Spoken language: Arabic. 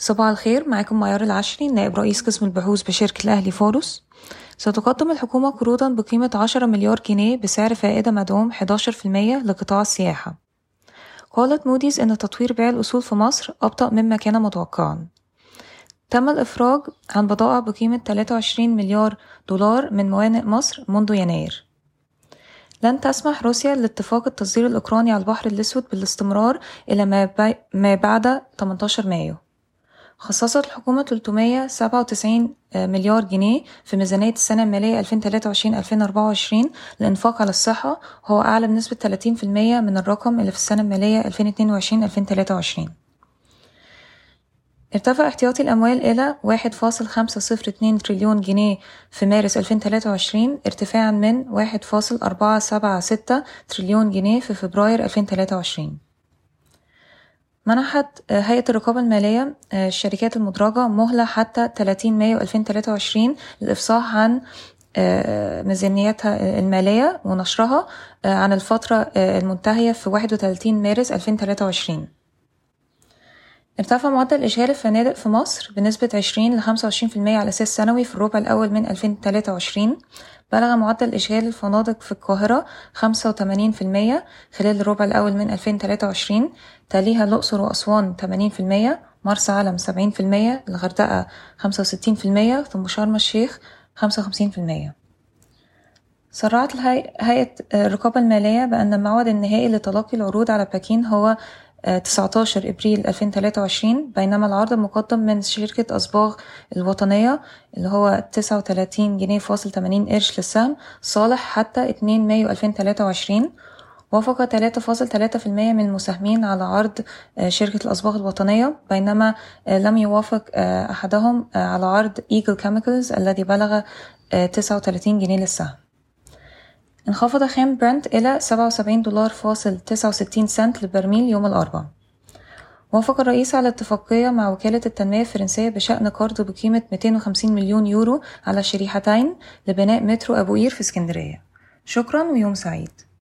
صباح الخير معاكم معيار العشري نائب رئيس قسم البحوث بشركة الأهلي فاروس. ستقدم الحكومة قروضا بقيمة 10 مليار جنيه بسعر فائدة مدعوم 11% لقطاع السياحة. قالت موديز إن تطوير بيع الأصول في مصر أبطأ مما كان متوقعا. تم الإفراج عن بضائع بقيمة 23 مليار دولار من موانئ مصر منذ يناير. لن تسمح روسيا لاتفاق التصدير الأوكراني على البحر الأسود بالاستمرار إلى. ما بعد 18 مايو. خصصت الحكومة 397 مليار جنيه في ميزانية السنة المالية 2023-2024 للإنفاق على الصحة. وهو أعلى بنسبة 30% من الرقم اللي في السنة المالية 2022-2023 ارتفع احتياطي الأموال إلى 1.502 تريليون جنيه في مارس 2023 ارتفاعا من 1.476 تريليون جنيه في فبراير 2023 منحت هيئة الرقابة المالية الشركات المدرجة مهلة حتى 30 مايو 2023 للإفصاح عن ميزانيتها المالية ونشرها عن الفترة المنتهية في 31 مارس 2023 ارتفع معدل إشغال الفنادق في مصر بنسبة 20 ل 25% على أساس سنوي في الربع الأول من 2023 بلغ معدل إشغال الفنادق في القاهرة 85% خلال الربع الأول من 2023 تليها الأقصر وأسوان 80% مرسى علم 70% الغردقة 65% ثم شرم الشيخ 55% سرعت هيئة الرقابة المالية بأن الموعد النهائي لتلقي العروض على باكين هو 19 إبريل 2023 بينما العرض المقدم من شركة أصباغ الوطنية اللي هو 39 جنيه فاصل 80 قرش للسهم صالح حتى 2 مايو 2023 وافق 3.3% من المساهمين على عرض شركة الأصباغ الوطنية بينما لم يوافق أحدهم على عرض Eagle Chemicals الذي بلغ 39 جنيه للسهم. انخفض خام برنت إلى 77 دولار فاصل 69 سنت للبرميل يوم الأربعاء. وافق الرئيس على اتفاقية مع وكالة التنمية الفرنسية بشأن قرض بقيمة 250 مليون يورو على شريحتين لبناء مترو أبو قير في اسكندرية. شكرا ويوم سعيد.